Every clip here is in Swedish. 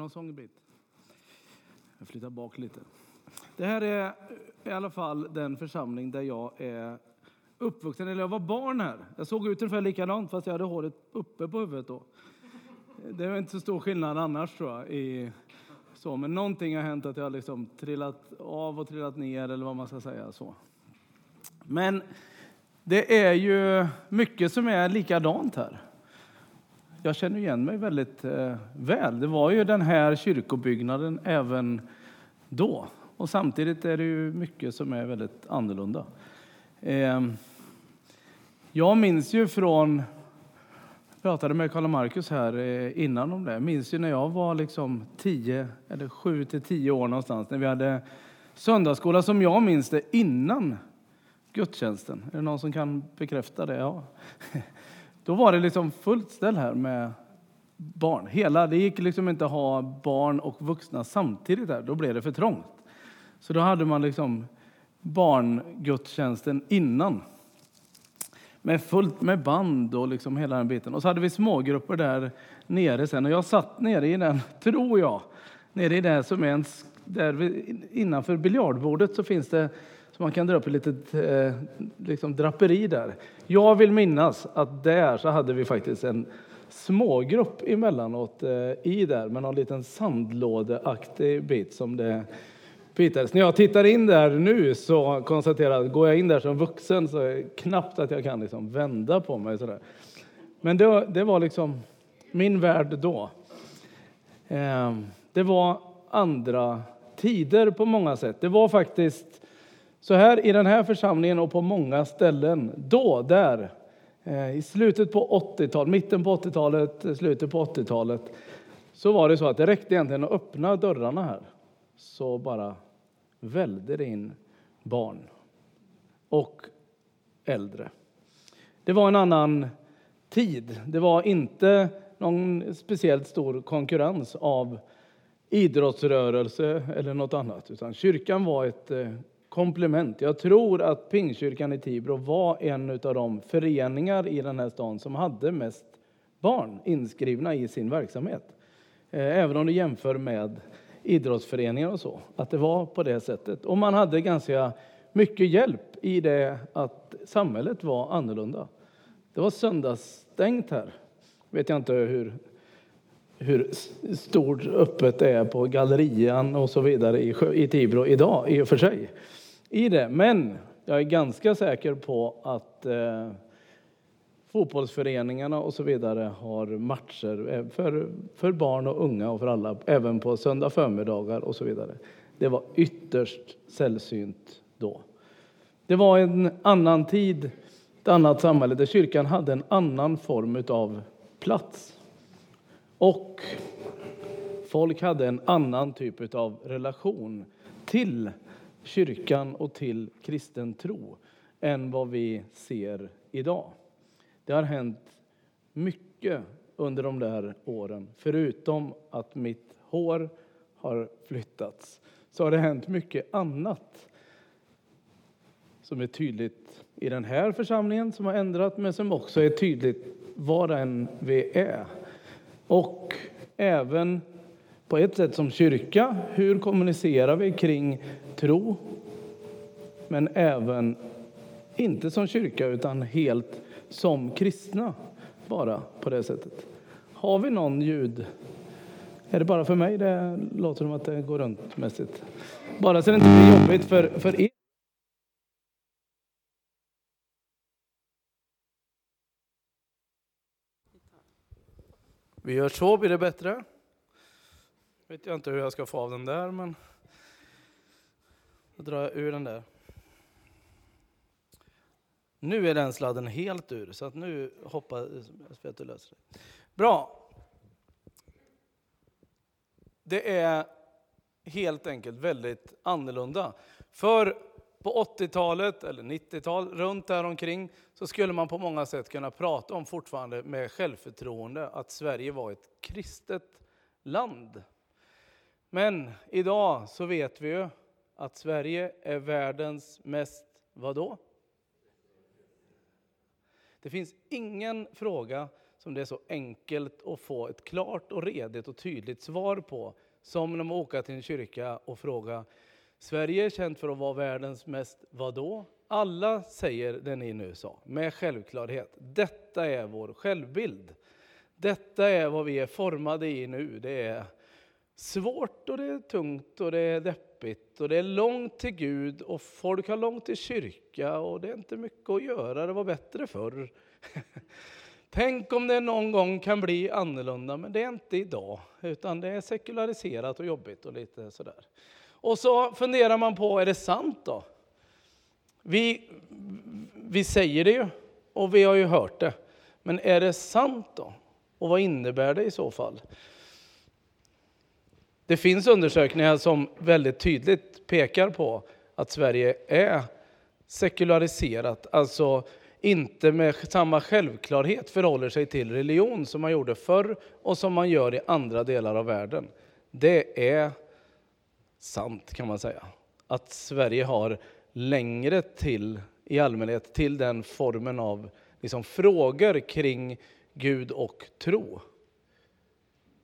någon sångbit. Jag flyttar bak lite. Det här är i alla fall den församling där jag är uppvuxen, eller jag var barn här. Jag såg ut ungefär likadant fast jag hade håret uppe på huvudet då. Det är inte så stor skillnad annars tror jag. I, så, men någonting har hänt att jag har liksom trillat av och trillat ner eller vad man ska säga. så. Men det är ju mycket som är likadant här jag känner igen mig väldigt eh, väl. Det var ju den här kyrkobyggnaden även då. Och samtidigt är det ju mycket som är väldigt annorlunda. Eh, jag minns ju från, jag pratade med Karl Markus här eh, innan om det, jag minns ju när jag var liksom 10 eller 7 till 10 år någonstans, när vi hade söndagsskola som jag minns det innan gudstjänsten. Är det någon som kan bekräfta det? Ja. Då var det liksom fullt ställ här med barn. Hela, det gick liksom inte att ha barn och vuxna samtidigt där. Då blev det för trångt. Så då hade man liksom barngudstjänsten innan. Med fullt med band och liksom hela den biten. Och så hade vi smågrupper där nere sen. Och jag satt nere i den, tror jag, nere i det som är en, där innanför biljardbordet så finns det så man kan dra upp ett litet eh, liksom draperi där. Jag vill minnas att där så hade vi faktiskt en smågrupp emellanåt eh, i där med någon liten sandlådeaktig bit som det bitades. När jag tittar in där nu så konstaterar jag att går jag in där som vuxen så är det knappt att jag kan liksom vända på mig. Sådär. Men det, det var liksom min värld då. Eh, det var andra tider på många sätt. Det var faktiskt så här i den här församlingen och på många ställen, då, där, eh, i slutet på 80-talet, mitten på 80-talet, slutet på 80-talet, så var det så att det räckte egentligen att öppna dörrarna här, så bara välde det in barn och äldre. Det var en annan tid. Det var inte någon speciellt stor konkurrens av idrottsrörelse eller något annat, utan kyrkan var ett eh, komplement. Jag tror att Pingkyrkan i Tibro var en av de föreningar i den här stan som hade mest barn inskrivna i sin verksamhet. Eh, även om du jämför med idrottsföreningar och så, att det var på det sättet. Och man hade ganska mycket hjälp i det att samhället var annorlunda. Det var söndagsstängt här. Vet jag inte hur, hur stort öppet det är på gallerian och så vidare i, i Tibro idag i och för sig i det. Men jag är ganska säker på att eh, fotbollsföreningarna och så vidare har matcher eh, för, för barn och unga och för alla, även på söndag förmiddagar och så vidare. Det var ytterst sällsynt då. Det var en annan tid, ett annat samhälle där kyrkan hade en annan form av plats. Och folk hade en annan typ av relation till kyrkan och till kristen tro än vad vi ser idag. Det har hänt mycket under de där åren. Förutom att mitt hår har flyttats så har det hänt mycket annat som är tydligt i den här församlingen som har ändrat men som också är tydligt var än vi är. Och även på ett sätt som kyrka. Hur kommunicerar vi kring tro? Men även, inte som kyrka, utan helt som kristna. Bara på det sättet. Har vi någon ljud? Är det bara för mig det låter som att det går runt mässigt? Bara så det inte blir jobbigt för, för er. Vi gör så, blir det bättre? Vet jag inte hur jag ska få av den där, men då drar jag ur den där. Nu är den sladden helt ur, så att nu hoppas jag att du löser det. Bra. Det är helt enkelt väldigt annorlunda. För på 80-talet eller 90-talet, runt där omkring, så skulle man på många sätt kunna prata om fortfarande med självförtroende att Sverige var ett kristet land. Men idag så vet vi ju att Sverige är världens mest, vadå? Det finns ingen fråga som det är så enkelt att få ett klart och redigt och tydligt svar på. Som när man åker till en kyrka och frågar Sverige är känt för att vara världens mest vadå? Alla säger det ni nu sa, med självklarhet. Detta är vår självbild. Detta är vad vi är formade i nu. Det är svårt och det är tungt och det är deppigt och det är långt till Gud och folk har långt till kyrka och det är inte mycket att göra, det var bättre förr. Tänk om det någon gång kan bli annorlunda, men det är inte idag, utan det är sekulariserat och jobbigt och lite sådär. Och så funderar man på, är det sant då? Vi, vi säger det ju, och vi har ju hört det. Men är det sant då? Och vad innebär det i så fall? Det finns undersökningar som väldigt tydligt pekar på att Sverige är sekulariserat, alltså inte med samma självklarhet förhåller sig till religion som man gjorde förr och som man gör i andra delar av världen. Det är sant kan man säga. Att Sverige har längre till, i allmänhet, till den formen av liksom, frågor kring Gud och tro.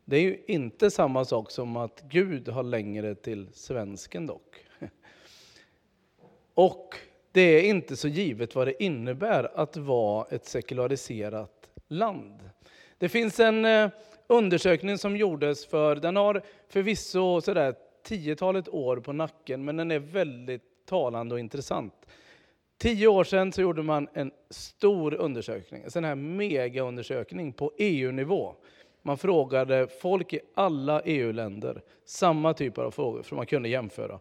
Det är ju inte samma sak som att Gud har längre till svensken dock. Och det är inte så givet vad det innebär att vara ett sekulariserat land. Det finns en eh, undersökning som gjordes för, den har förvisso sådär tiotalet år på nacken, men den är väldigt talande och intressant. Tio år sedan så gjorde man en stor undersökning, en sån här megaundersökning på EU-nivå. Man frågade folk i alla EU-länder samma typer av frågor, för man kunde jämföra.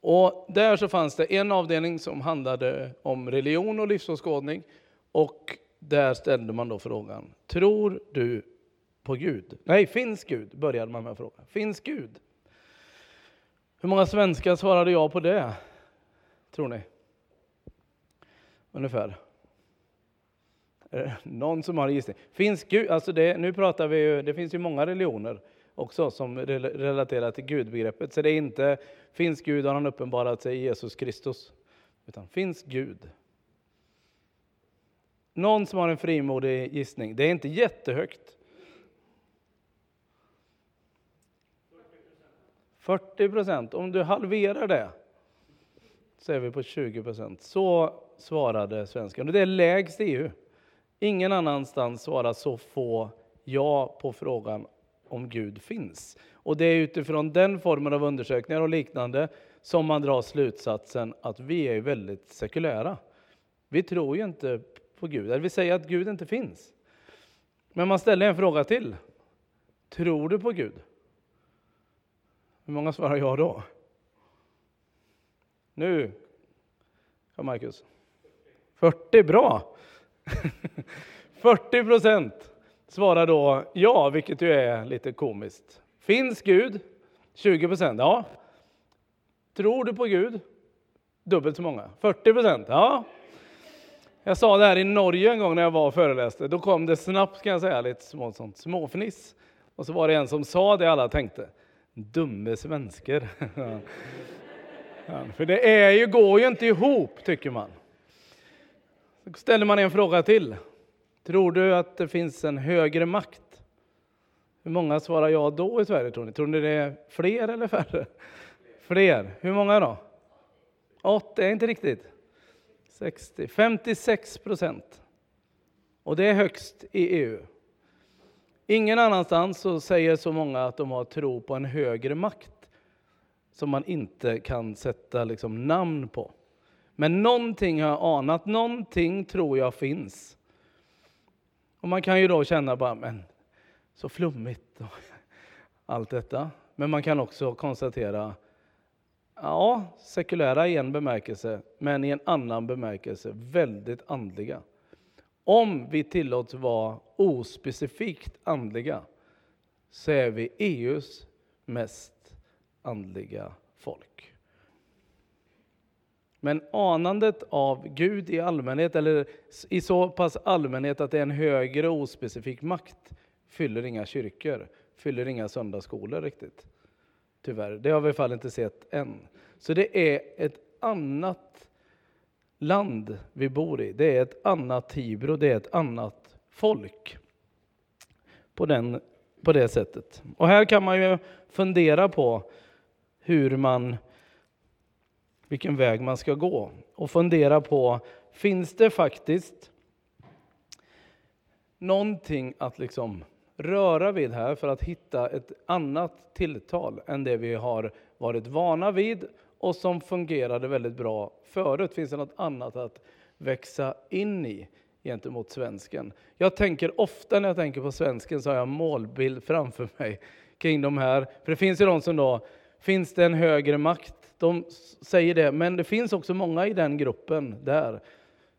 Och där så fanns det en avdelning som handlade om religion och livsåskådning. Och där ställde man då frågan, tror du på Gud? Nej, finns Gud? Började man med att fråga. Finns Gud? Hur många svenskar svarade ja på det? Tror ni? Ungefär. Eh, någon som har en gissning? Finns Gud? Alltså det, nu pratar vi ju, det finns ju många religioner också som relaterar till Gudbegreppet. Så det är inte finns Gud har han uppenbarat sig i Jesus Kristus. Utan finns Gud? Någon som har en frimodig gissning. Det är inte jättehögt. 40 procent. Om du halverar det så är vi på 20 procent. Så svarade svensken. Det är lägst i EU. Ingen annanstans svarar så få ja på frågan om Gud finns. Och det är utifrån den formen av undersökningar och liknande som man drar slutsatsen att vi är väldigt sekulära. Vi tror ju inte på Gud, eller vi säger att Gud inte finns. Men man ställer en fråga till. Tror du på Gud? Hur många svarar ja då? Nu, ja Marcus. 40, bra! 40 procent svarar då ja, vilket ju är lite komiskt. Finns Gud? 20 procent, ja. Tror du på Gud? Dubbelt så många. 40 procent, ja. Jag sa det här i Norge en gång när jag var och föreläste. Då kom det snabbt, kan jag säga, lite små, sånt småfniss. Och så var det en som sa det alla tänkte. Dumme svenskar. ja, för det är ju, går ju inte ihop, tycker man. Så ställer man en fråga till. Tror du att det finns en högre makt? Hur många svarar ja då i Sverige tror ni? Tror ni det är fler eller färre? Fler. Hur många då? 80, är inte riktigt. 60, 56 procent. Och det är högst i EU. Ingen annanstans så säger så många att de har tro på en högre makt som man inte kan sätta liksom namn på. Men någonting har jag anat, någonting tror jag finns. Och man kan ju då känna bara, men så flummigt och allt detta. Men man kan också konstatera, ja, sekulära i en bemärkelse, men i en annan bemärkelse väldigt andliga. Om vi tillåts vara ospecifikt andliga så är vi EUs mest andliga folk. Men anandet av Gud i allmänhet, eller i så pass allmänhet att det är en högre ospecifik makt, fyller inga kyrkor, fyller inga söndagsskolor riktigt. Tyvärr, det har vi i alla fall inte sett än. Så det är ett annat land vi bor i. Det är ett annat Tibro, det är ett annat folk. på, den, på det sättet. Och här kan man ju fundera på hur man, vilken väg man ska gå och fundera på, finns det faktiskt någonting att liksom röra vid här för att hitta ett annat tilltal än det vi har varit vana vid och som fungerade väldigt bra förut. Finns det något annat att växa in i gentemot svensken? Jag tänker ofta när jag tänker på svensken så har jag målbild framför mig kring de här. För det finns ju de som då, finns det en högre makt? De säger det, men det finns också många i den gruppen där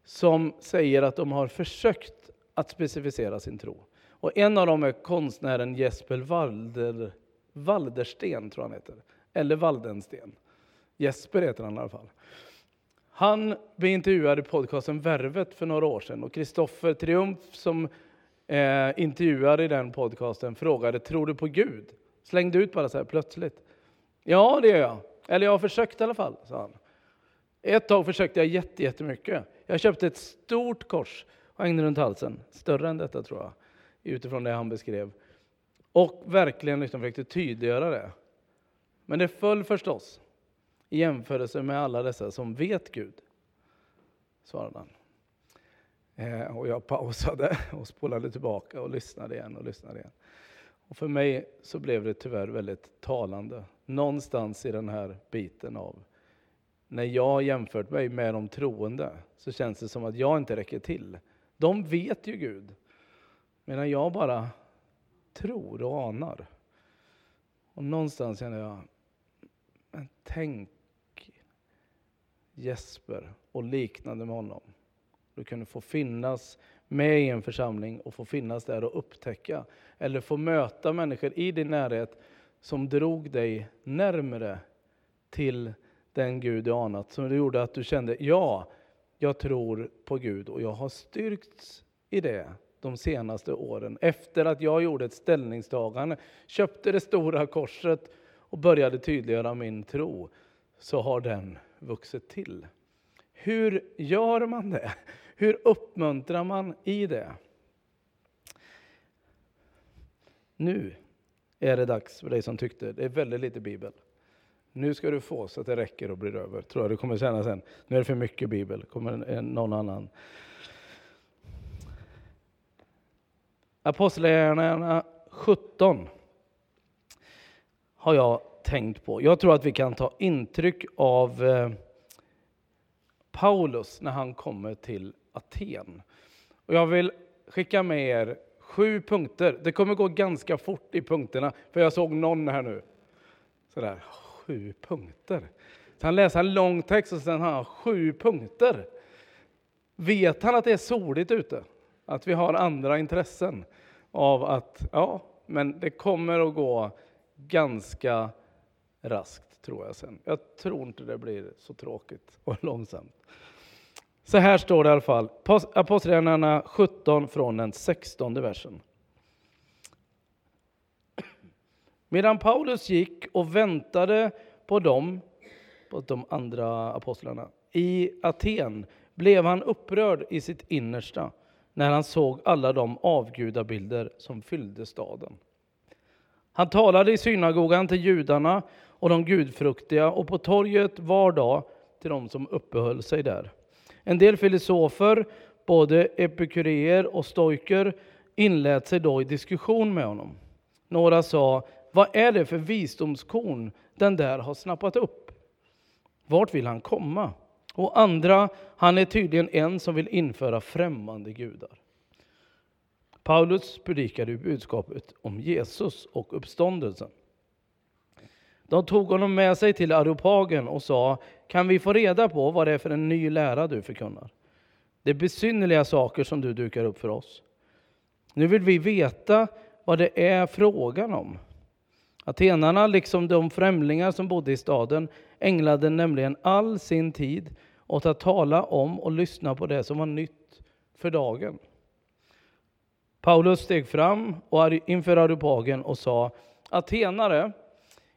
som säger att de har försökt att specificera sin tro. Och en av dem är konstnären Jesper Walder, Waldersten, tror han heter. Eller Waldensten. Jesper heter han i alla fall. Han blev intervjuad i podcasten Värvet för några år sedan och Kristoffer Triumf som eh, intervjuade i den podcasten frågade, tror du på Gud? Slängde ut bara så här plötsligt. Ja, det gör jag. Eller jag har försökt i alla fall, sa han. Ett tag försökte jag jättemycket. Jag köpte ett stort kors och hängde runt halsen. Större än detta tror jag, utifrån det han beskrev. Och verkligen liksom försökte tydliggöra det. Men det föll förstås i jämförelse med alla dessa som vet Gud, svarade han. Eh, och jag pausade och spolade tillbaka och lyssnade igen och lyssnade igen. Och för mig så blev det tyvärr väldigt talande. Någonstans i den här biten av när jag jämfört mig med de troende så känns det som att jag inte räcker till. De vet ju Gud, medan jag bara tror och anar. Och någonstans känner jag, men tänk Jesper och liknande med honom. Du kunde få finnas med i en församling och få finnas där och upptäcka eller få möta människor i din närhet som drog dig närmre till den Gud du anat. Som gjorde att du kände, ja, jag tror på Gud och jag har styrkts i det de senaste åren. Efter att jag gjorde ett ställningstagande, köpte det stora korset och började tydliggöra min tro, så har den vuxit till. Hur gör man det? Hur uppmuntrar man i det? Nu är det dags för dig som tyckte det är väldigt lite bibel. Nu ska du få så att det räcker och blir över. Tror jag du kommer känna sen. Nu är det för mycket bibel. Kommer någon annan. Apostlagärningarna 17 har jag tänkt på. Jag tror att vi kan ta intryck av eh, Paulus när han kommer till Aten. Och jag vill skicka med er sju punkter. Det kommer gå ganska fort i punkterna, för jag såg någon här nu. Sådär, sju punkter. Så han läser en lång text och sen har han sju punkter. Vet han att det är soligt ute? Att vi har andra intressen av att, ja, men det kommer att gå ganska raskt, tror jag sen. Jag tror inte det blir så tråkigt och långsamt. Så här står det i alla fall, Apostlagärningarna 17 från den 16 versen. Medan Paulus gick och väntade på dem, på de andra apostlarna, i Aten blev han upprörd i sitt innersta när han såg alla de avgudabilder som fyllde staden. Han talade i synagogan till judarna och de gudfruktiga och på torget var dag till de som uppehöll sig där. En del filosofer, både epikureer och stoiker, inlät sig då i diskussion med honom. Några sa, vad är det för visdomskorn den där har snappat upp? Vart vill han komma? Och andra, han är tydligen en som vill införa främmande gudar. Paulus predikade budskapet om Jesus och uppståndelsen. De tog honom med sig till Areopagen och sa, kan vi få reda på vad det är för en ny lära du förkunnar? Det är besynnerliga saker som du dukar upp för oss. Nu vill vi veta vad det är frågan om. Atenarna, liksom de främlingar som bodde i staden, ägnade nämligen all sin tid åt att tala om och lyssna på det som var nytt för dagen. Paulus steg fram och inför Areopagen och sa, Atenare,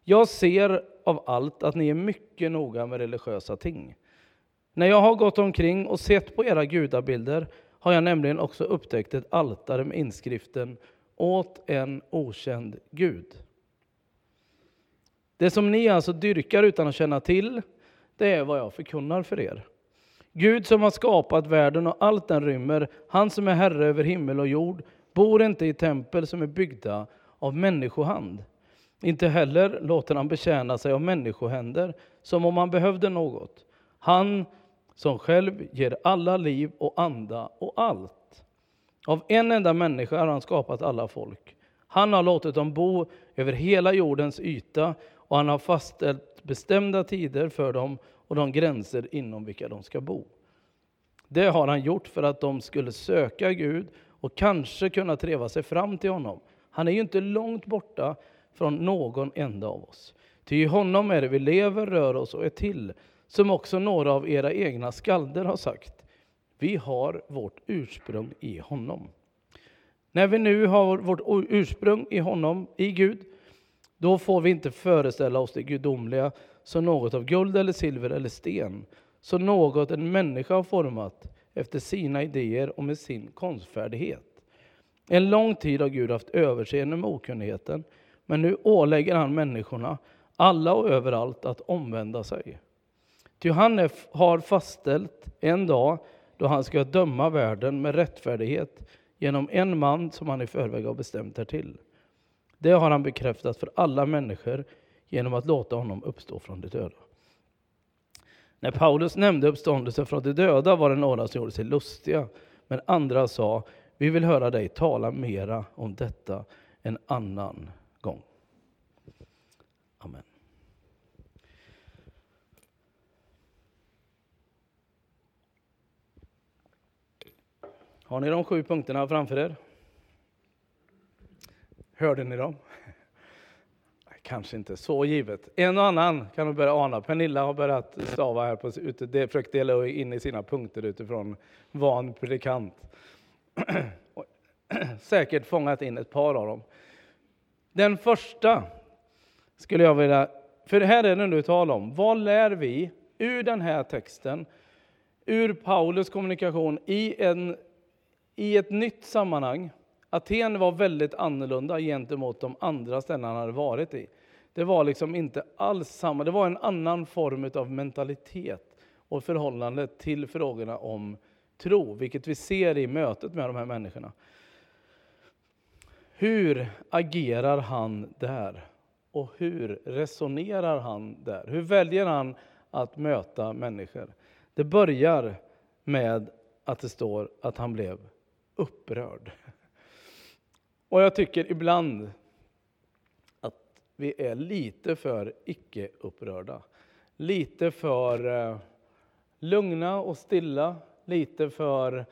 jag ser av allt att ni är mycket noga med religiösa ting. När jag har gått omkring och sett på era gudabilder har jag nämligen också upptäckt ett altare med inskriften åt en okänd Gud. Det som ni alltså dyrkar utan att känna till, det är vad jag förkunnar för er. Gud som har skapat världen och allt den rymmer, han som är herre över himmel och jord, bor inte i tempel som är byggda av människohand. Inte heller låter han betjäna sig av människohänder som om han behövde något. Han som själv ger alla liv och anda och allt. Av en enda människa har han skapat alla folk. Han har låtit dem bo över hela jordens yta och han har fastställt bestämda tider för dem och de gränser inom vilka de ska bo. Det har han gjort för att de skulle söka Gud och kanske kunna treva sig fram till honom. Han är ju inte långt borta från någon enda av oss. Ty i honom är det vi lever, rör oss och är till, som också några av era egna skalder har sagt. Vi har vårt ursprung i honom. När vi nu har vårt ursprung i honom, i Gud, då får vi inte föreställa oss det gudomliga som något av guld eller silver eller sten, som något en människa har format efter sina idéer och med sin konstfärdighet. En lång tid har Gud haft överseende med okunnigheten, men nu ålägger han människorna, alla och överallt, att omvända sig. Ty han är, har fastställt en dag då han ska döma världen med rättfärdighet genom en man som han i förväg har bestämt härtill. Det har han bekräftat för alla människor genom att låta honom uppstå från de döda. När Paulus nämnde uppståndelsen från de döda var det några som gjorde sig lustiga, men andra sa, vi vill höra dig tala mera om detta än annan. Amen. Har ni de sju punkterna framför er? Hörde ni dem? Kanske inte så givet. En och annan kan du börja ana. Pernilla har börjat stava här, på, det försökt dela in i sina punkter utifrån van predikant. Säkert fångat in ett par av dem. Den första skulle jag vilja, för här är det nu tal om, vad lär vi ur den här texten, ur Paulus kommunikation i, en, i ett nytt sammanhang. Aten var väldigt annorlunda gentemot de andra ställen han hade varit i. Det var liksom inte alls samma, det var en annan form av mentalitet och förhållande till frågorna om tro, vilket vi ser i mötet med de här människorna. Hur agerar han där? Och hur resonerar han där? Hur väljer han att möta människor? Det börjar med att det står att han blev upprörd. Och jag tycker ibland att vi är lite för icke-upprörda. Lite för eh, lugna och stilla, lite för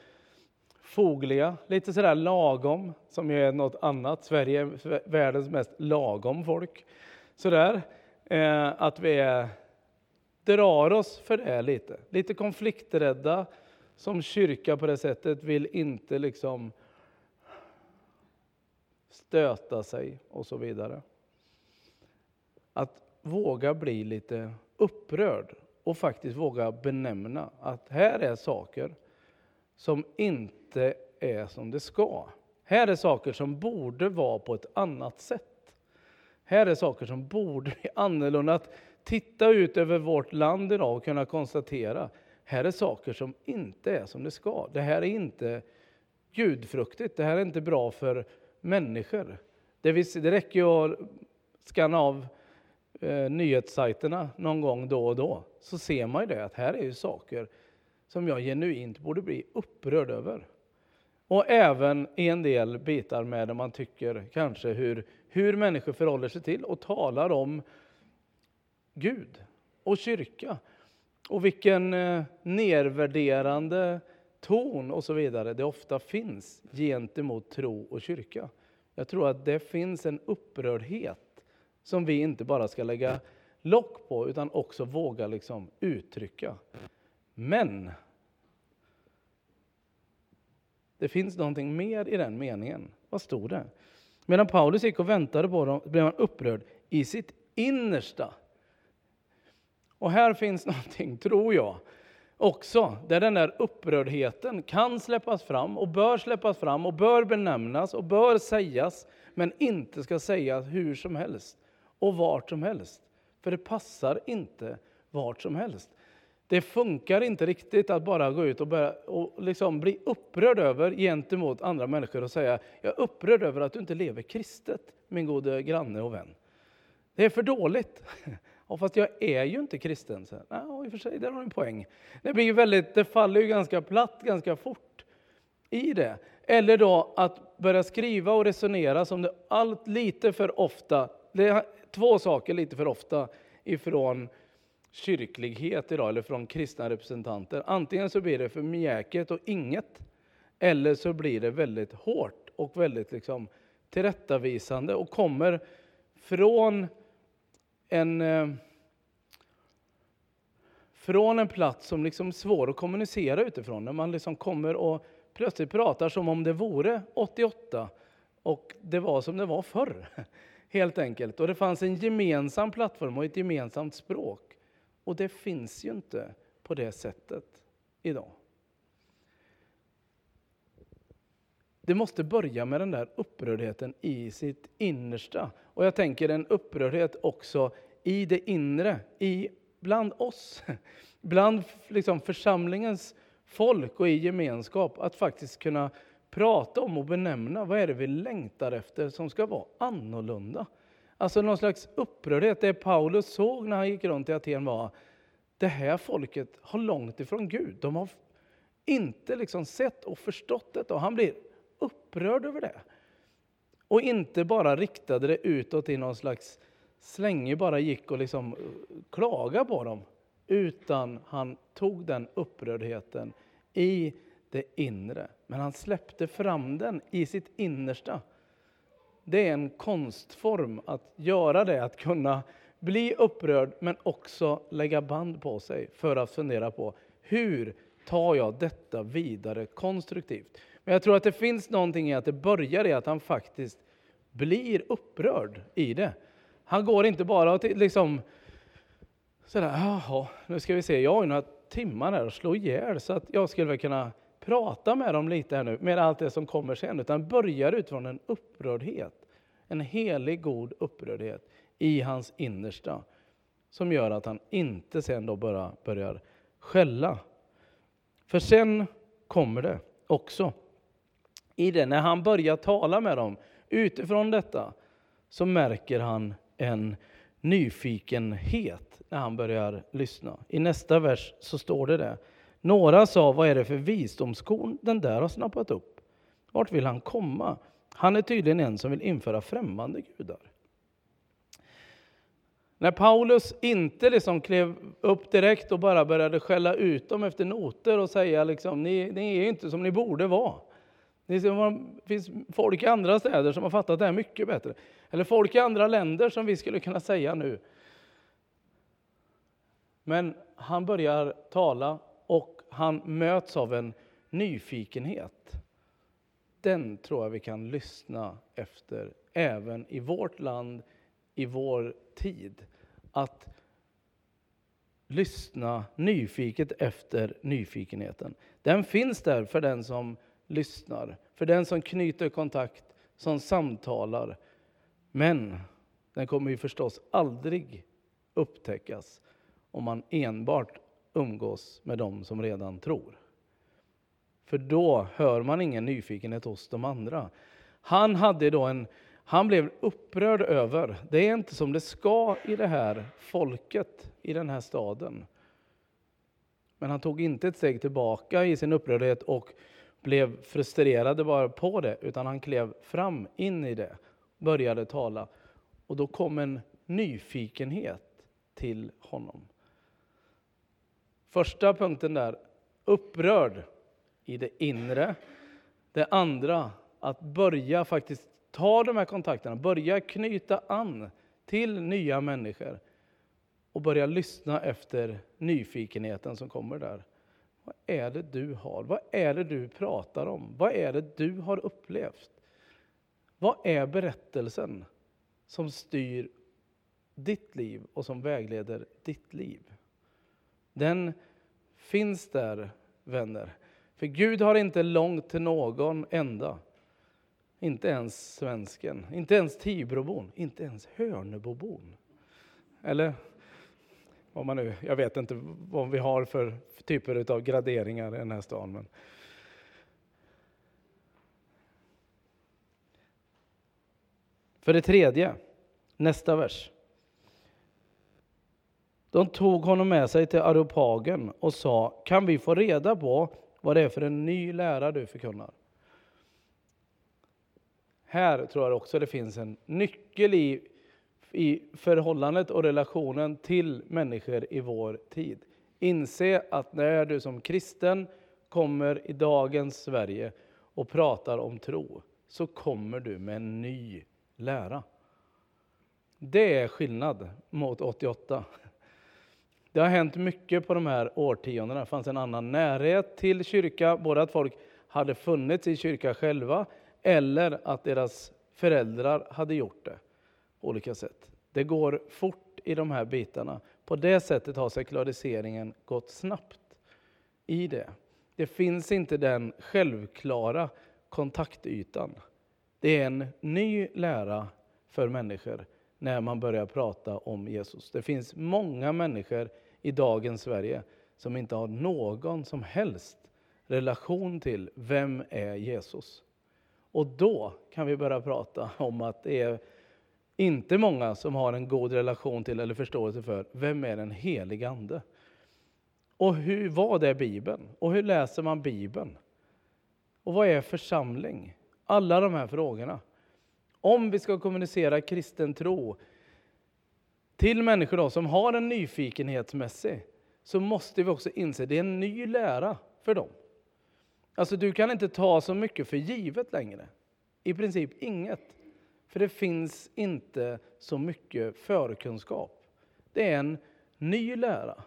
fogliga, lite sådär lagom, som ju är något annat. Sverige är världens mest lagom folk. Sådär, eh, att vi är, drar oss för det lite. Lite konflikträdda som kyrka på det sättet, vill inte liksom stöta sig och så vidare. Att våga bli lite upprörd och faktiskt våga benämna att här är saker som inte är som det ska. Här är saker som borde vara på ett annat sätt. Här är saker som borde bli annorlunda. Att titta ut över vårt land idag och kunna konstatera, här är saker som inte är som det ska. Det här är inte gudfruktigt, det här är inte bra för människor. Det, det räcker ju att skanna av eh, nyhetssajterna någon gång då och då, så ser man ju det att här är ju saker som jag genuint borde bli upprörd över. Och även en del bitar med där man tycker kanske hur, hur människor förhåller sig till och talar om Gud och kyrka. Och vilken eh, nedvärderande nervärderande ton och så vidare det ofta finns gentemot tro och kyrka. Jag tror att det finns en upprördhet som vi inte bara ska lägga lock på utan också våga liksom uttrycka. Men det finns någonting mer i den meningen. Vad stod det? Medan Paulus gick och väntade på dem blev han upprörd i sitt innersta. Och här finns någonting, tror jag, också, där den där upprördheten kan släppas fram och bör släppas fram och bör benämnas och bör sägas, men inte ska sägas hur som helst och vart som helst. För det passar inte vart som helst. Det funkar inte riktigt att bara gå ut och, börja, och liksom bli upprörd över gentemot andra människor och säga jag är upprörd över att du inte lever kristet, min gode granne och vän. Det är för dåligt. Ja, fast jag är ju inte kristen. Så, ja, i och för sig, där har du en poäng. Det, blir väldigt, det faller ju ganska platt ganska fort i det. Eller då att börja skriva och resonera som det allt lite för ofta, det är två saker lite för ofta ifrån kyrklighet idag, eller från kristna representanter. Antingen så blir det för mjäket och inget, eller så blir det väldigt hårt och väldigt liksom tillrättavisande och kommer från en, eh, från en plats som liksom är svår att kommunicera utifrån. När man liksom kommer och plötsligt pratar som om det vore 88 och det var som det var förr. Helt enkelt. Och det fanns en gemensam plattform och ett gemensamt språk. Och det finns ju inte på det sättet idag. Det måste börja med den där upprördheten i sitt innersta. Och jag tänker en upprördhet också i det inre, i, bland oss. Bland liksom församlingens folk och i gemenskap. Att faktiskt kunna prata om och benämna vad är det vi längtar efter som ska vara annorlunda. Alltså någon slags upprördhet. Det Paulus såg när han gick runt i Aten var det här folket har långt ifrån Gud. De har inte liksom sett och förstått det. Och han blir upprörd över det. Och inte bara riktade det utåt i någon slags slänge, bara gick och liksom eh, klagade på dem. Utan han tog den upprördheten i det inre. Men han släppte fram den i sitt innersta. Det är en konstform att göra det, att kunna bli upprörd men också lägga band på sig för att fundera på hur tar jag detta vidare konstruktivt? Men jag tror att det finns någonting i att det börjar i att han faktiskt blir upprörd i det. Han går inte bara och liksom sådär, jaha, nu ska vi se, jag har ju några timmar här att slå ihjäl så att jag skulle väl kunna prata med dem lite här nu, med allt det som kommer sen, utan börjar utifrån en upprördhet. En helig, god upprördhet i hans innersta som gör att han inte sen då bara börjar skälla. För sen kommer det också i det, när han börjar tala med dem utifrån detta, så märker han en nyfikenhet när han börjar lyssna. I nästa vers så står det det. Några sa, vad är det för visdomskorn den där har snappat upp? Vart vill han komma? Han är tydligen en som vill införa främmande gudar. När Paulus inte liksom klev upp direkt och bara började skälla ut dem efter noter och säga liksom, ni, ni är inte som ni borde vara. Det finns folk i andra städer som har fattat det här mycket bättre. Eller folk i andra länder som vi skulle kunna säga nu. Men han börjar tala och han möts av en nyfikenhet. Den tror jag vi kan lyssna efter även i vårt land, i vår tid. Att lyssna nyfiket efter nyfikenheten. Den finns där för den som lyssnar, för den som knyter kontakt, som samtalar. Men den kommer ju förstås aldrig upptäckas om man enbart umgås med dem som redan tror. För då hör man ingen nyfikenhet hos de andra. Han hade då en han blev upprörd över, det är inte som det ska i det här folket, i den här staden. Men han tog inte ett steg tillbaka i sin upprördhet och blev frustrerad bara på det, utan han klev fram in i det, började tala. Och då kom en nyfikenhet till honom. Första punkten där, upprörd i det inre. Det andra, att börja faktiskt ta de här kontakterna, börja knyta an till nya människor och börja lyssna efter nyfikenheten som kommer där. Vad är det du har? Vad är det du pratar om? Vad är det du har upplevt? Vad är berättelsen som styr ditt liv och som vägleder ditt liv? Den finns där, vänner. För Gud har inte långt till någon enda. Inte ens svensken, inte ens Tibrobon, inte ens Hörnebobon. Eller vad man nu, jag vet inte vad vi har för typer av graderingar i den här stan. Men. För det tredje, nästa vers. De tog honom med sig till Areopagen och sa, kan vi få reda på vad det är för en ny lära du förkunnar? Här tror jag också det finns en nyckel i, i förhållandet och relationen till människor i vår tid. Inse att när du som kristen kommer i dagens Sverige och pratar om tro så kommer du med en ny lära. Det är skillnad mot 88. Det har hänt mycket på de här årtiondena. Det fanns en annan närhet till kyrka, både att folk hade funnits i kyrka själva eller att deras föräldrar hade gjort det på olika sätt. Det går fort i de här bitarna. På det sättet har sekulariseringen gått snabbt i det. Det finns inte den självklara kontaktytan. Det är en ny lära för människor när man börjar prata om Jesus. Det finns många människor i dagens Sverige som inte har någon som helst relation till vem är Jesus. Och då kan vi börja prata om att det är inte många som har en god relation till eller förståelse för vem är den helige Ande. Och hur, vad är Bibeln? Och hur läser man Bibeln? Och vad är församling? Alla de här frågorna. Om vi ska kommunicera kristen tro till människor då, som har en nyfikenhetsmässig så måste vi också inse att det är en ny lära för dem. Alltså du kan inte ta så mycket för givet längre. I princip inget. För det finns inte så mycket förkunskap. Det är en ny lära.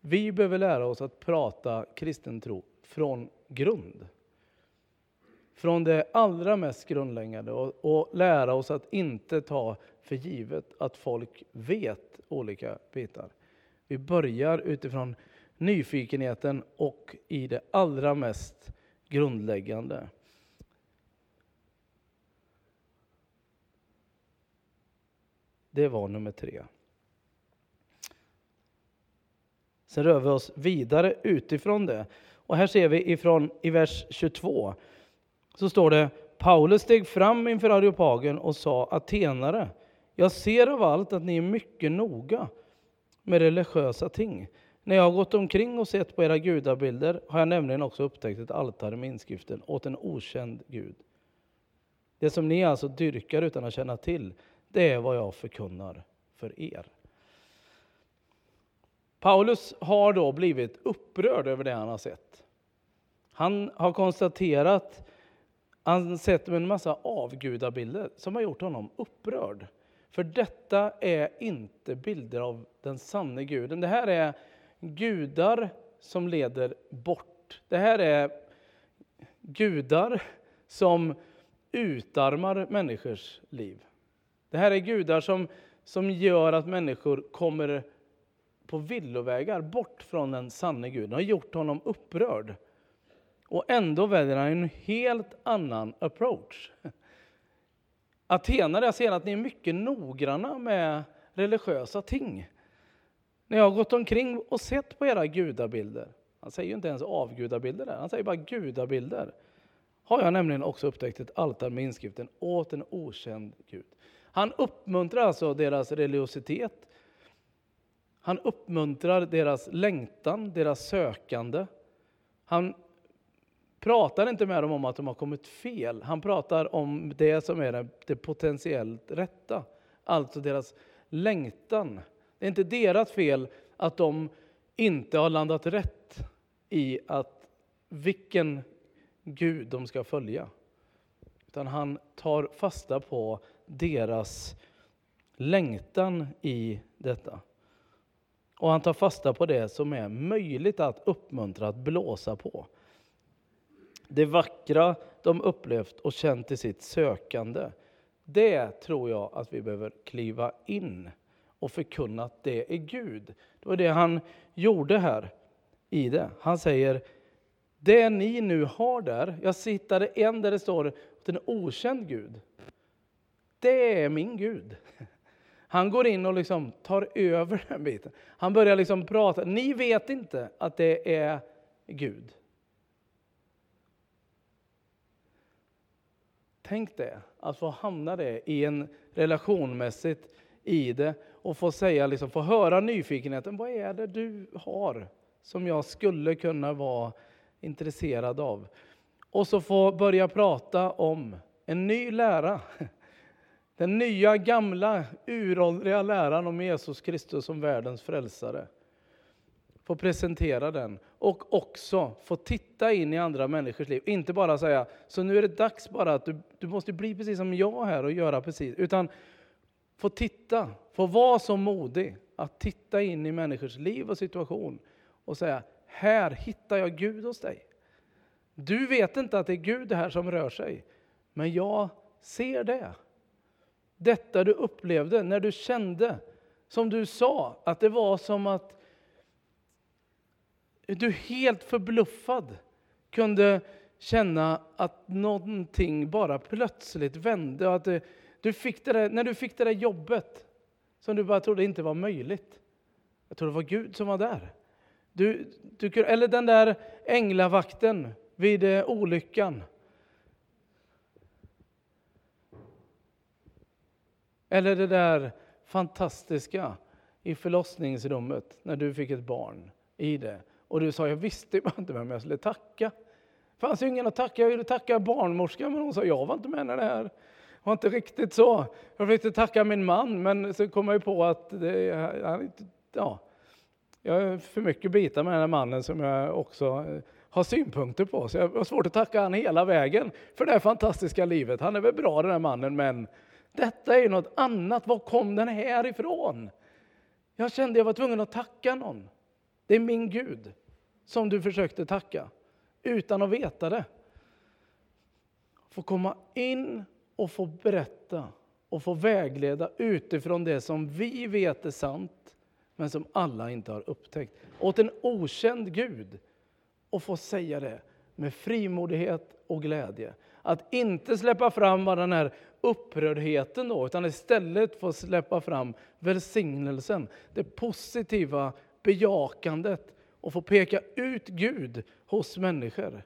Vi behöver lära oss att prata kristen tro från grund. Från det allra mest grundläggande och, och lära oss att inte ta för givet att folk vet olika bitar. Vi börjar utifrån nyfikenheten och i det allra mest grundläggande. Det var nummer tre. Sen rör vi oss vidare utifrån det. Och här ser vi ifrån i vers 22 så står det Paulus steg fram inför Areopagen och sa Atenare, jag ser av allt att ni är mycket noga med religiösa ting. När jag har gått omkring och sett på era gudabilder har jag nämligen också upptäckt ett altare med inskriften åt en okänd gud. Det som ni alltså dyrkar utan att känna till, det är vad jag förkunnar för er. Paulus har då blivit upprörd över det han har sett. Han har konstaterat, han sätter sett en massa avgudabilder som har gjort honom upprörd. För detta är inte bilder av den sanne guden. Det här är gudar som leder bort. Det här är gudar som utarmar människors liv. Det här är gudar som, som gör att människor kommer på villovägar bort från den sanne guden. och har gjort honom upprörd. Och ändå väljer han en helt annan approach. Atenare, jag ser att ni är mycket noggranna med religiösa ting. När jag har gått omkring och sett på era gudabilder, han säger ju inte ens avgudabilder där, han säger bara gudabilder, har jag nämligen också upptäckt ett altare med inskriften åt en okänd Gud. Han uppmuntrar alltså deras religiositet. Han uppmuntrar deras längtan, deras sökande. Han pratar inte med dem om att de har kommit fel. Han pratar om det som är det potentiellt rätta. Alltså deras längtan. Det är inte deras fel att de inte har landat rätt i att vilken Gud de ska följa. Utan han tar fasta på deras längtan i detta. Och han tar fasta på det som är möjligt att uppmuntra, att blåsa på. Det vackra de upplevt och känt i sitt sökande. Det tror jag att vi behöver kliva in och förkunna att det är Gud. Det var det han gjorde här. i det. Han säger, det ni nu har där, jag hittade en där det står att en okänd Gud. Det är min Gud. Han går in och liksom tar över den biten. Han börjar liksom prata. Ni vet inte att det är Gud. Tänk det, att få hamna det i en relationmässigt i det och få säga, liksom, få höra nyfikenheten. Vad är det du har som jag skulle kunna vara intresserad av? Och så få börja prata om en ny lära. Den nya, gamla, uråldriga läran om Jesus Kristus som världens frälsare. Få presentera den och också få titta in i andra människors liv. Inte bara säga, så nu är det dags bara att du, du måste bli precis som jag här och göra precis. Utan få titta, få vara så modig att titta in i människors liv och situation och säga, här hittar jag Gud hos dig. Du vet inte att det är Gud här som rör sig, men jag ser det. Detta du upplevde när du kände, som du sa, att det var som att du helt förbluffad kunde känna att någonting bara plötsligt vände. Och att du, du fick det där, när du fick det där jobbet som du bara trodde inte var möjligt. Jag tror det var Gud som var där. Du, du, eller den där änglavakten vid eh, olyckan. Eller det där fantastiska i förlossningsrummet när du fick ett barn i det. Och du sa, jag visste bara inte vem jag skulle tacka. Det fanns ju ingen att tacka. Jag ville tacka barnmorskan, men hon sa, jag var inte med när det här var inte riktigt så. Jag försökte tacka min man, men så kom jag ju på att det, ja, jag har för mycket bitar med den här mannen som jag också eh, har synpunkter på. Så jag har svårt att tacka han hela vägen för det här fantastiska livet. Han är väl bra den här mannen, men detta är ju något annat. Var kom den här ifrån? Jag kände jag var tvungen att tacka någon. Det är min Gud som du försökte tacka utan att veta det. Få komma in och få berätta och få vägleda utifrån det som vi vet är sant men som alla inte har upptäckt. Åt en okänd Gud och få säga det med frimodighet och glädje. Att inte släppa fram bara den här upprördheten då, utan istället få släppa fram välsignelsen, det positiva bejakandet och få peka ut Gud hos människor.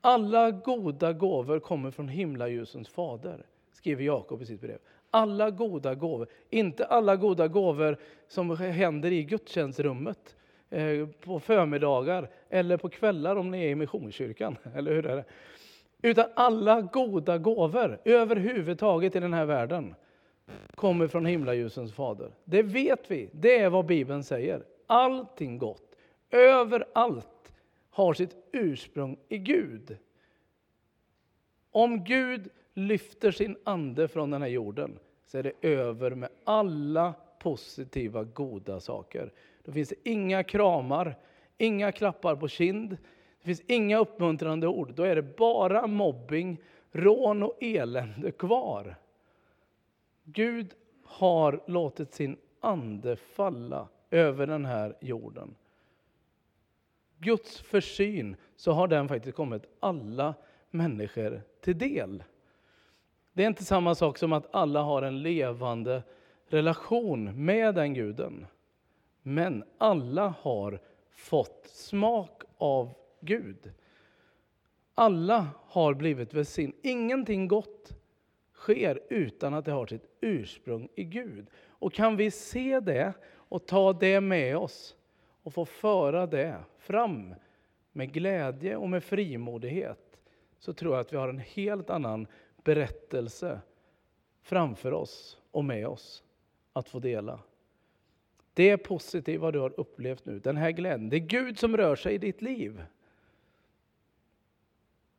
Alla goda gåvor kommer från himlaljusens fader, skriver Jakob i sitt brev. Alla goda gåvor, inte alla goda gåvor som händer i gudstjänstrummet eh, på förmiddagar eller på kvällar om ni är i Missionskyrkan. Eller hur är det? Utan alla goda gåvor överhuvudtaget i den här världen kommer från himlaljusens fader. Det vet vi, det är vad Bibeln säger. Allting gott, överallt, har sitt ursprung i Gud. Om Gud lyfter sin ande från den här jorden så är det över med alla positiva, goda saker. Då finns det inga kramar, inga klappar på kind, det finns inga uppmuntrande ord. Då är det bara mobbing, rån och elände kvar. Gud har låtit sin ande falla över den här jorden. Guds försyn så har den faktiskt kommit alla människor till del. Det är inte samma sak som att alla har en levande relation med den guden. Men alla har fått smak av Gud. Alla har blivit välsignade. Ingenting gott sker utan att det har sitt ursprung i Gud. Och kan vi se det och ta det med oss och få föra det fram med glädje och med frimodighet så tror jag att vi har en helt annan berättelse framför oss och med oss att få dela. Det positiva du har upplevt nu, den här glädjen, det är Gud som rör sig i ditt liv.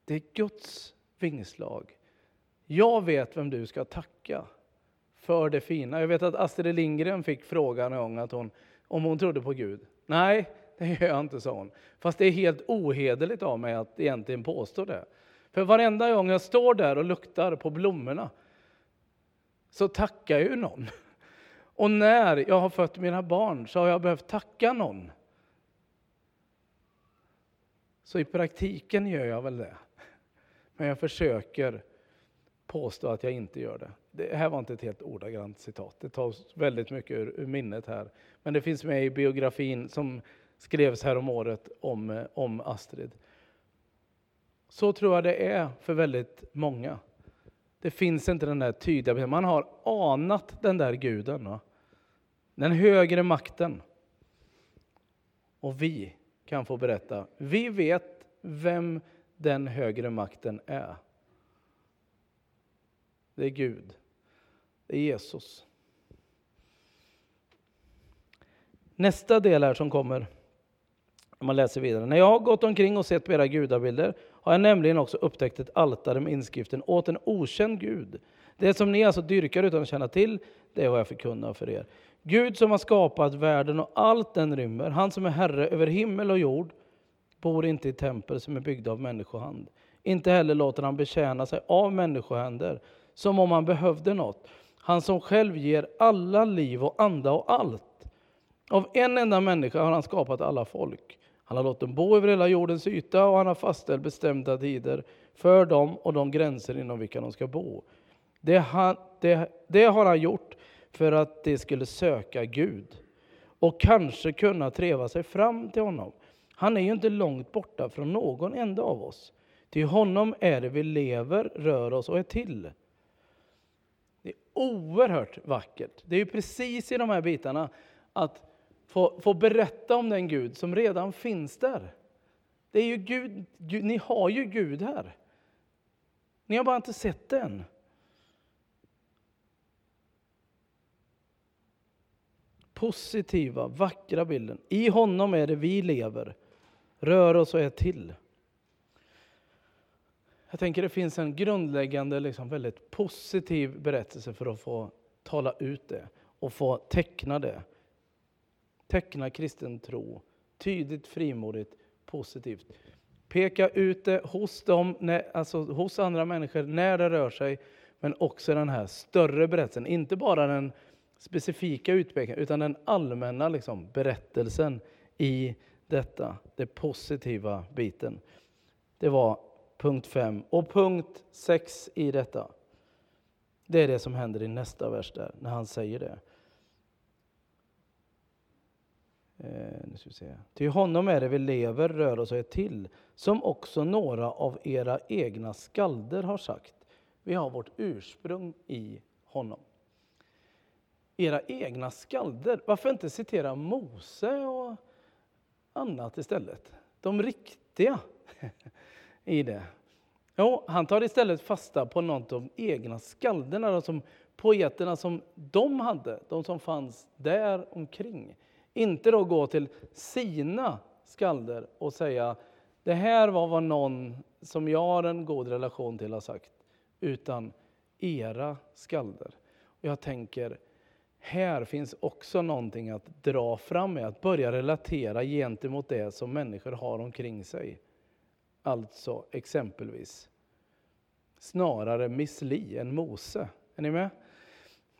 Det är Guds vingslag. Jag vet vem du ska tacka för det fina. Jag vet att Astrid Lindgren fick frågan en gång att hon, om hon trodde på Gud. Nej, det gör jag inte, sa hon. Fast det är helt ohederligt av mig att egentligen påstå det. För varenda gång jag står där och luktar på blommorna så tackar jag ju någon. Och när jag har fött mina barn så har jag behövt tacka någon. Så i praktiken gör jag väl det. Men jag försöker påstå att jag inte gör det. Det här var inte ett helt ordagrant citat. Det tas väldigt mycket ur, ur minnet här. Men det finns med i biografin som skrevs här om året om, eh, om Astrid. Så tror jag det är för väldigt många. Det finns inte den där tydliga Man har anat den där guden. Va? Den högre makten. Och vi kan få berätta. Vi vet vem den högre makten är. Det är Gud. Det är Jesus. Nästa del här som kommer, om man läser vidare. När jag har gått omkring och sett på era gudabilder har jag nämligen också upptäckt ett altare med inskriften åt en okänd Gud. Det som ni alltså dyrkar utan att känna till, det har jag förkunnat för er. Gud som har skapat världen och allt den rymmer, han som är Herre över himmel och jord, bor inte i tempel som är byggda av människohand. Inte heller låter han betjäna sig av människohänder, som om han behövde något. Han som själv ger alla liv och anda och allt. Av en enda människa har han skapat alla folk. Han har låtit dem bo över hela jordens yta och han har fastställt bestämda tider för dem och de gränser inom vilka de ska bo. Det, han, det, det har han gjort för att de skulle söka Gud och kanske kunna treva sig fram till honom. Han är ju inte långt borta från någon enda av oss. Till honom är det vi lever, rör oss och är till. Oerhört vackert. Det är ju precis i de här bitarna att få, få berätta om den Gud som redan finns där. Det är ju Gud, Gud, ni har ju Gud här. Ni har bara inte sett den. Positiva, vackra bilden. I honom är det vi lever, rör oss och är till. Jag tänker det finns en grundläggande, liksom väldigt positiv berättelse för att få tala ut det och få teckna det. Teckna kristen tro, tydligt, frimodigt, positivt. Peka ut det hos, dem, alltså hos andra människor när det rör sig, men också den här större berättelsen. Inte bara den specifika utpekningen, utan den allmänna liksom, berättelsen i detta, den positiva biten. Det var punkt 5. Och punkt 6 i detta, det är det som händer i nästa vers där, när han säger det. Eh, nu ska vi se. Till honom är det vi lever, rör oss och är till, som också några av era egna skalder har sagt. Vi har vårt ursprung i honom. Era egna skalder, varför inte citera Mose och annat istället? De riktiga i det. Jo, han tar istället fasta på något av de egna skalderna, som poeterna som de hade, de som fanns där omkring. Inte då gå till sina skalder och säga det här var vad någon som jag har en god relation till har sagt, utan era skalder. Jag tänker, här finns också någonting att dra fram med, att börja relatera gentemot det som människor har omkring sig. Alltså exempelvis snarare Miss Li än Mose. Är ni med?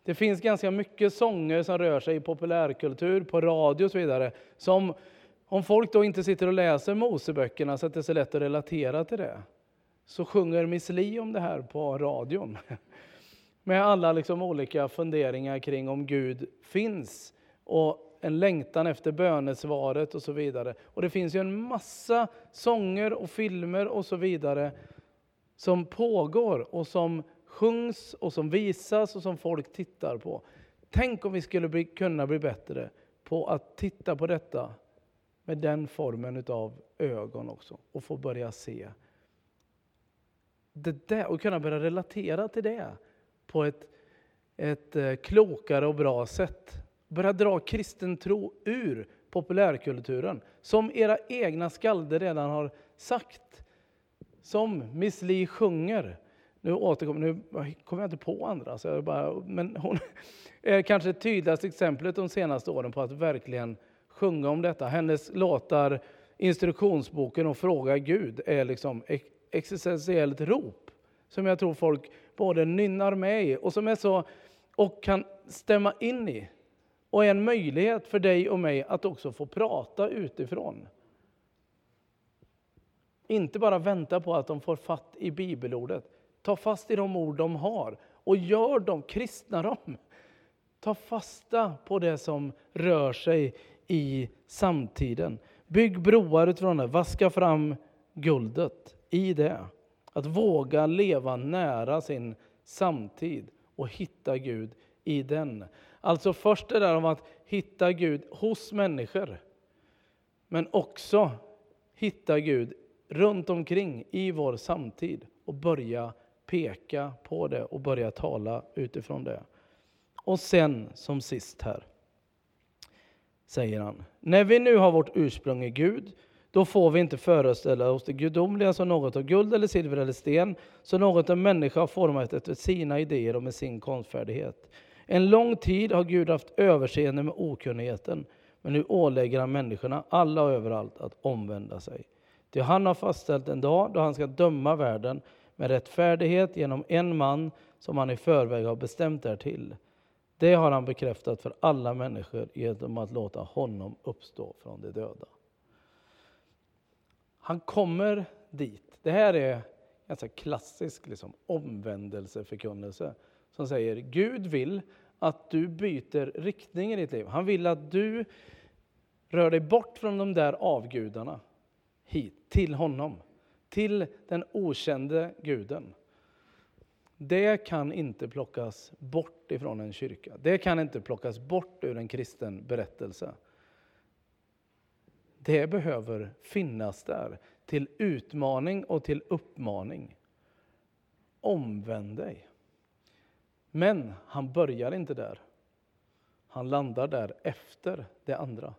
Det finns ganska mycket sånger som rör sig i populärkultur, på radio och så vidare, som om folk då inte sitter och läser Moseböckerna så att det är så lätt att relatera till det, så sjunger Miss Li om det här på radion. Med alla liksom olika funderingar kring om Gud finns och en längtan efter bönesvaret och så vidare. Och det finns ju en massa sånger och filmer och så vidare som pågår och som sjungs och som visas och som folk tittar på. Tänk om vi skulle bli, kunna bli bättre på att titta på detta med den formen av ögon också och få börja se. Det där, och kunna börja relatera till det på ett, ett eh, klokare och bra sätt. Börja dra kristen tro ur populärkulturen, som era egna skalder redan har sagt. Som Miss Li sjunger. Nu återkommer, nu kommer jag inte på andra, så jag bara, men hon är kanske det tydligaste exemplet de senaste åren på att verkligen sjunga om detta. Hennes låtar, instruktionsboken och Fråga Gud är liksom existentiellt rop som jag tror folk både nynnar med i och som är så och kan stämma in i och en möjlighet för dig och mig att också få prata utifrån. inte bara vänta på att de får fatt i bibelordet. Ta fast i de ord de har och gör dem, kristna dem. Ta fasta på det som rör sig i samtiden. Bygg broar utifrån det, vaska fram guldet i det. Att våga leva nära sin samtid och hitta Gud i den. Alltså först det där om att hitta Gud hos människor. Men också hitta Gud runt omkring i vår samtid och börja peka på det och börja tala utifrån det. Och sen som sist här säger han, när vi nu har vårt ursprung i Gud då får vi inte föreställa oss det gudomliga som något av guld eller silver eller sten, som något en människa har format efter sina idéer och med sin konstfärdighet. En lång tid har Gud haft överseende med okunnigheten, men nu ålägger han människorna, alla och överallt, att omvända sig. Ty han har fastställt en dag då han ska döma världen med rättfärdighet genom en man som han i förväg har bestämt därtill. Det har han bekräftat för alla människor genom att låta honom uppstå från de döda. Han kommer dit. Det här är ganska klassisk liksom, omvändelseförkunnelse som säger Gud vill att du byter riktning i ditt liv. Han vill att du rör dig bort från de där avgudarna hit till honom, till den okände guden. Det kan inte plockas bort ifrån en kyrka. Det kan inte plockas bort ur en kristen berättelse. Det behöver finnas där till utmaning och till uppmaning. Omvänd dig. Men han börjar inte där. Han landar där efter det andra.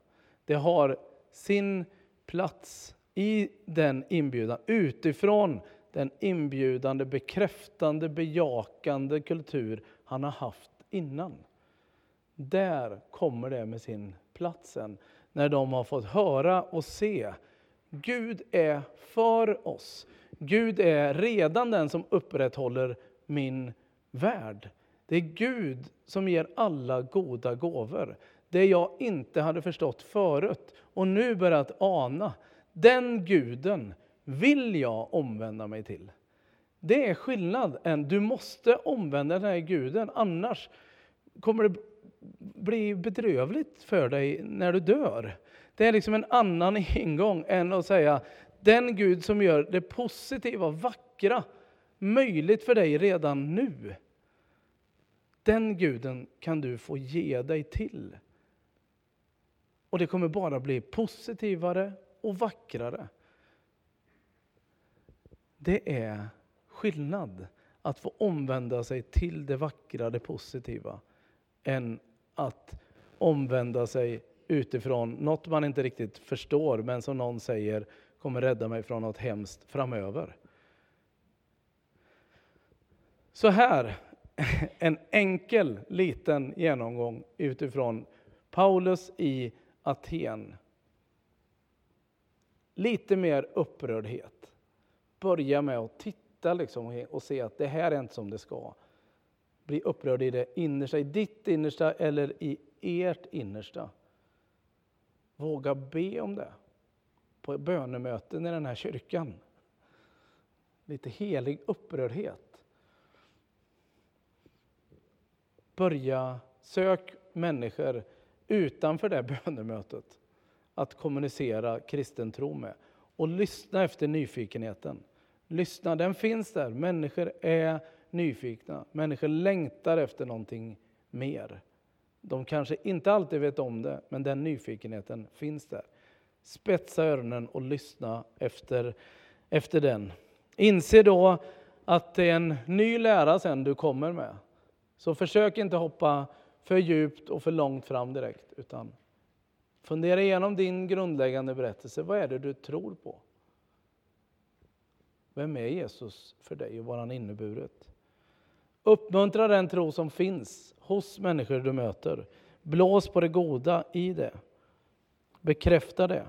Det har sin plats i den inbjudan utifrån den inbjudande, bekräftande, bejakande kultur han har haft innan. Där kommer det med sin plats sen, när de har fått höra och se. Gud är för oss. Gud är redan den som upprätthåller min värld. Det är Gud som ger alla goda gåvor. Det jag inte hade förstått förut och nu börjat ana. Den guden vill jag omvända mig till. Det är skillnad än du måste omvända den här guden annars kommer det bli bedrövligt för dig när du dör. Det är liksom en annan ingång än att säga den Gud som gör det positiva, vackra möjligt för dig redan nu. Den guden kan du få ge dig till. Och det kommer bara bli positivare och vackrare. Det är skillnad att få omvända sig till det vackra, det positiva, än att omvända sig utifrån något man inte riktigt förstår, men som någon säger kommer rädda mig från något hemskt framöver. Så här, en enkel liten genomgång utifrån Paulus i Aten. Lite mer upprördhet. Börja med att titta liksom och se att det här är inte som det ska. Bli upprörd i det innersta, i ditt innersta eller i ert innersta. Våga be om det på bönemöten i den här kyrkan. Lite helig upprördhet. Börja sök människor utanför det bönemötet att kommunicera kristen tro med. Och lyssna efter nyfikenheten. Lyssna, den finns där. Människor är nyfikna. Människor längtar efter någonting mer. De kanske inte alltid vet om det, men den nyfikenheten finns där. Spetsa öronen och lyssna efter, efter den. Inse då att det är en ny lära sen du kommer med. Så försök inte hoppa för djupt och för långt fram direkt, utan fundera igenom din grundläggande berättelse. Vad är det du tror på? Vem är Jesus för dig och vad har han inneburit? Uppmuntra den tro som finns hos människor du möter. Blås på det goda i det. Bekräfta det.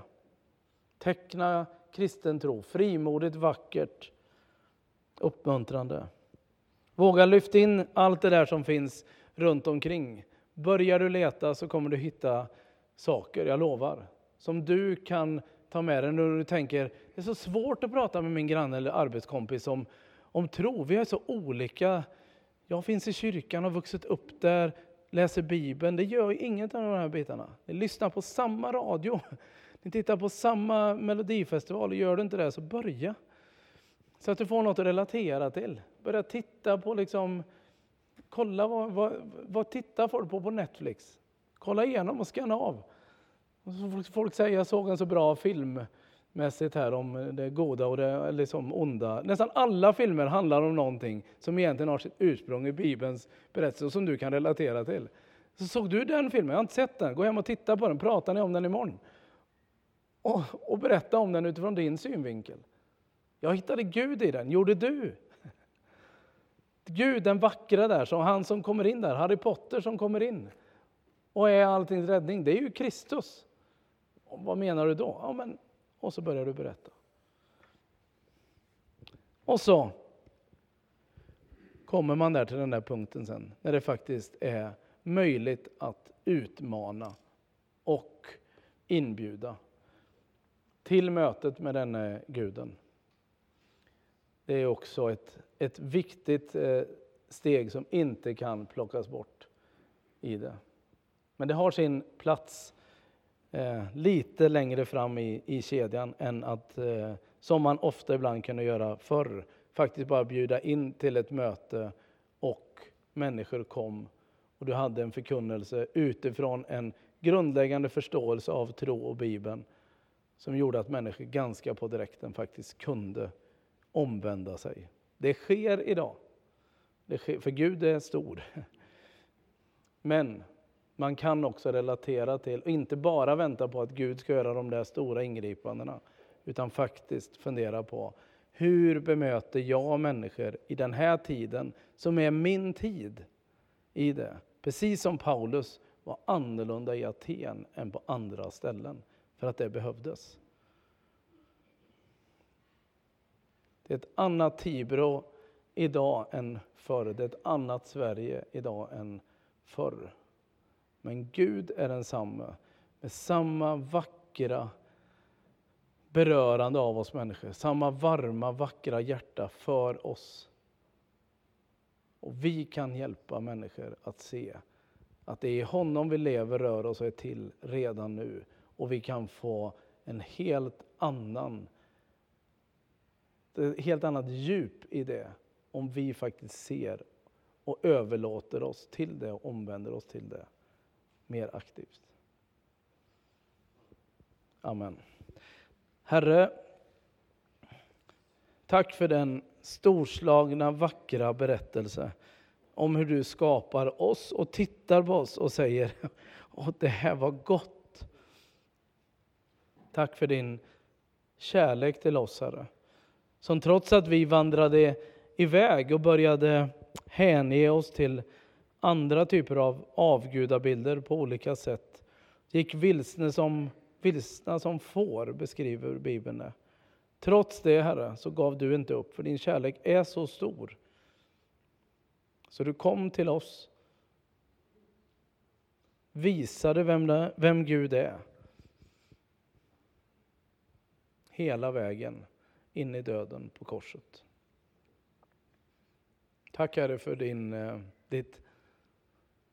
Teckna kristen tro, frimodigt, vackert, uppmuntrande. Våga lyfta in allt det där som finns runt omkring. Börjar du leta så kommer du hitta saker, jag lovar, som du kan ta med dig när du tänker, det är så svårt att prata med min granne eller arbetskompis om, om tro. Vi är så olika. Jag finns i kyrkan har vuxit upp där, läser Bibeln. Det gör inget av de här bitarna. Ni lyssnar på samma radio. Ni tittar på samma melodifestival. Gör du inte det så börja. Så att du får något att relatera till. Börja titta på liksom, kolla vad, vad, vad tittar folk på på Netflix? Kolla igenom och scanna av. Och folk säger, jag såg en så bra filmmässigt här om det goda och det liksom onda. Nästan alla filmer handlar om någonting som egentligen har sitt ursprung i Bibelns berättelse och som du kan relatera till. Så såg du den filmen? Jag har inte sett den. Gå hem och titta på den. Pratar ni om den imorgon? Och, och berätta om den utifrån din synvinkel. Jag hittade Gud i den. Gjorde du? Gud, den vackra där, som han som kommer in där, Harry Potter som kommer in och är alltings räddning, det är ju Kristus. Och vad menar du då? Ja, men, och så börjar du berätta. Och så kommer man där till den där punkten sen, när det faktiskt är möjligt att utmana och inbjuda till mötet med denne guden. Det är också ett, ett viktigt eh, steg som inte kan plockas bort i det. Men det har sin plats eh, lite längre fram i, i kedjan än att, eh, som man ofta ibland kunde göra förr, faktiskt bara bjuda in till ett möte och människor kom och du hade en förkunnelse utifrån en grundläggande förståelse av tro och Bibeln som gjorde att människor ganska på direkten faktiskt kunde omvända sig. Det sker idag. Det sker, för Gud är stor. Men man kan också relatera till, och inte bara vänta på att Gud ska göra de där stora ingripandena, utan faktiskt fundera på hur bemöter jag människor i den här tiden, som är min tid i det? Precis som Paulus var annorlunda i Aten än på andra ställen, för att det behövdes. Det är ett annat Tibro idag än förr. Det är ett annat Sverige idag än förr. Men Gud är densamme med samma vackra berörande av oss människor, samma varma, vackra hjärta för oss. Och vi kan hjälpa människor att se att det är i honom vi lever, rör oss och är till redan nu. Och vi kan få en helt annan det är ett eh, helt annat djup i det om vi faktiskt ser och överlåter oss till det och omvänder oss till det mer aktivt. Amen. Herre, tack för den storslagna, vackra berättelse om hur du skapar oss och tittar på oss och säger att det här var gott. Tack för din kärlek till oss, Herre. Som trots att vi vandrade iväg och började hänge oss till andra typer av avgudabilder på olika sätt. Gick vilsna som, vilsna som får, beskriver Bibeln det. Trots det, Herre, så gav du inte upp, för din kärlek är så stor. Så du kom till oss, visade vem, det, vem Gud är. Hela vägen in i döden på korset. Tack Herre för din, eh, ditt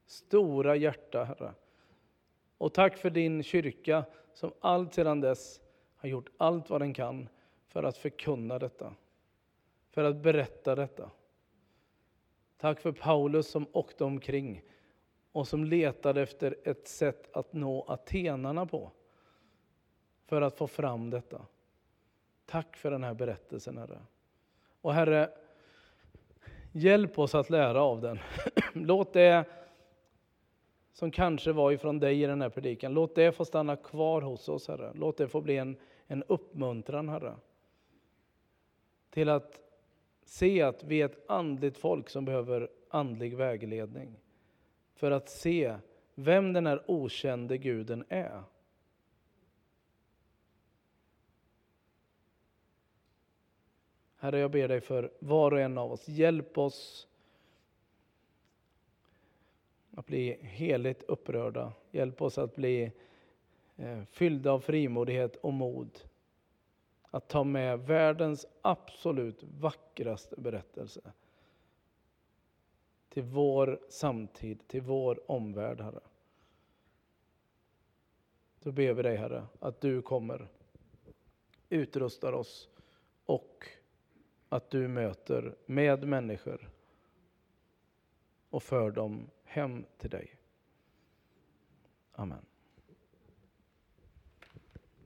stora hjärta, Herre. Och tack för din kyrka som allt sedan dess har gjort allt vad den kan för att förkunna detta, för att berätta detta. Tack för Paulus som åkte omkring och som letade efter ett sätt att nå atenarna på för att få fram detta. Tack för den här berättelsen, Herre. Och Herre, hjälp oss att lära av den. Låt det som kanske var ifrån dig i den här predikan, låt det få stanna kvar hos oss, Herre. Låt det få bli en, en uppmuntran, Herre. Till att se att vi är ett andligt folk som behöver andlig vägledning. För att se vem den här okände guden är. Herre, jag ber dig för var och en av oss. Hjälp oss att bli heligt upprörda. Hjälp oss att bli eh, fyllda av frimodighet och mod att ta med världens absolut vackraste berättelse till vår samtid, till vår omvärld, Herre. Då ber vi dig, Herre, att du kommer, utrustar oss och att du möter med människor och för dem hem till dig. Amen.